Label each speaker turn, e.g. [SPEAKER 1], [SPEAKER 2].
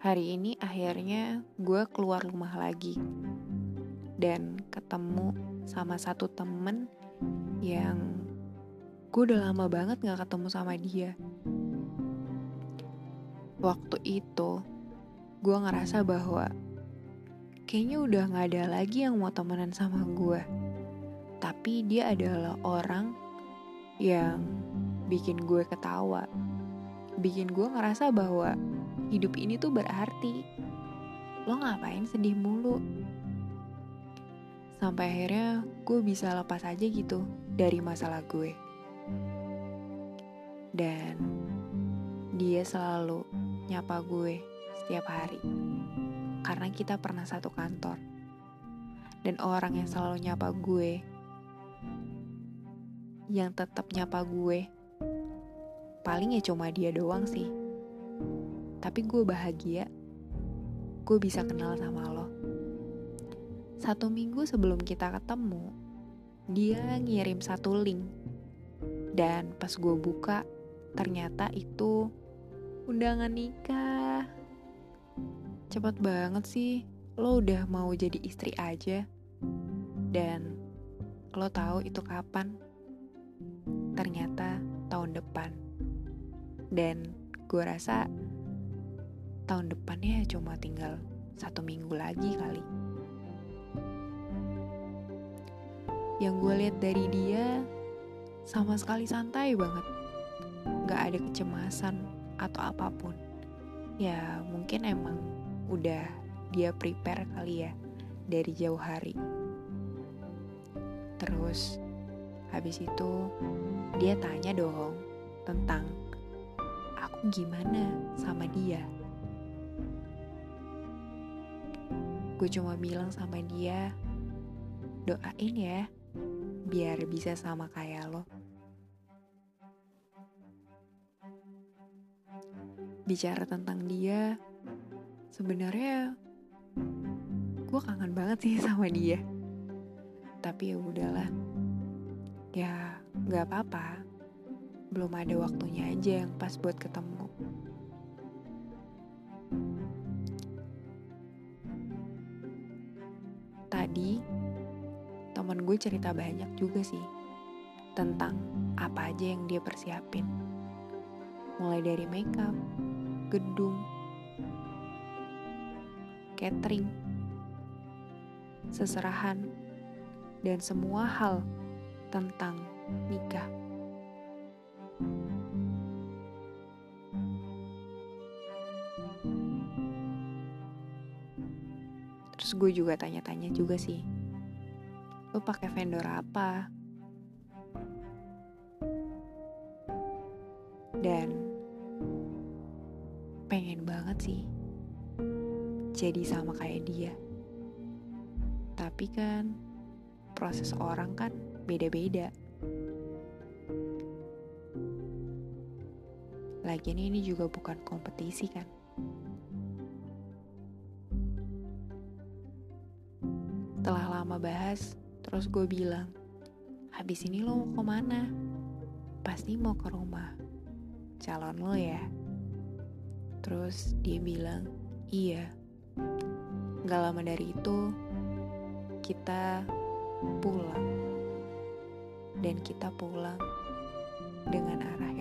[SPEAKER 1] Hari ini akhirnya gue keluar rumah lagi dan ketemu sama satu temen yang gue udah lama banget gak ketemu sama dia. Waktu itu gue ngerasa bahwa kayaknya udah gak ada lagi yang mau temenan sama gue. Tapi dia adalah orang yang bikin gue ketawa, bikin gue ngerasa bahwa hidup ini tuh berarti. Lo ngapain sedih mulu? Sampai akhirnya gue bisa lepas aja gitu dari masalah gue. Dan dia selalu nyapa gue setiap hari. Karena kita pernah satu kantor. Dan orang yang selalu nyapa gue, yang tetap nyapa gue, paling ya cuma dia doang sih tapi gue bahagia. Gue bisa kenal sama lo. Satu minggu sebelum kita ketemu dia ngirim satu link. Dan pas gue buka ternyata itu undangan nikah. Cepet banget sih lo udah mau jadi istri aja. Dan lo tahu itu kapan? Ternyata tahun depan. Dan gue rasa tahun depannya cuma tinggal satu minggu lagi kali. Yang gue lihat dari dia sama sekali santai banget. Gak ada kecemasan atau apa pun. Ya mungkin emang udah dia prepare kali ya dari jauh hari. Terus habis itu dia tanya dong tentang aku gimana sama dia. Gue cuma bilang sama dia, doain ya, biar bisa sama kayak lo. Bicara tentang dia, sebenarnya gue kangen banget sih sama dia. Tapi ya udahlah, ya gak apa-apa. Belum ada waktunya aja yang pas buat ketemu. Tadi temen gue cerita banyak juga sih tentang apa aja yang dia persiapin. Mulai dari makeup, gedung, catering, seserahan, dan semua hal tentang nikah. Terus gue juga tanya-tanya juga sih. Lo pakai vendor apa? Dan pengen banget sih jadi sama kayak dia. Tapi kan proses orang kan beda-beda. Lagian ini juga bukan kompetisi kan. Lama bahas, terus gue bilang, habis ini lo mau ke mana? Pasti mau ke rumah. Calon lo ya? Terus dia bilang, iya. Gak lama dari itu, kita pulang. Dan kita pulang dengan arah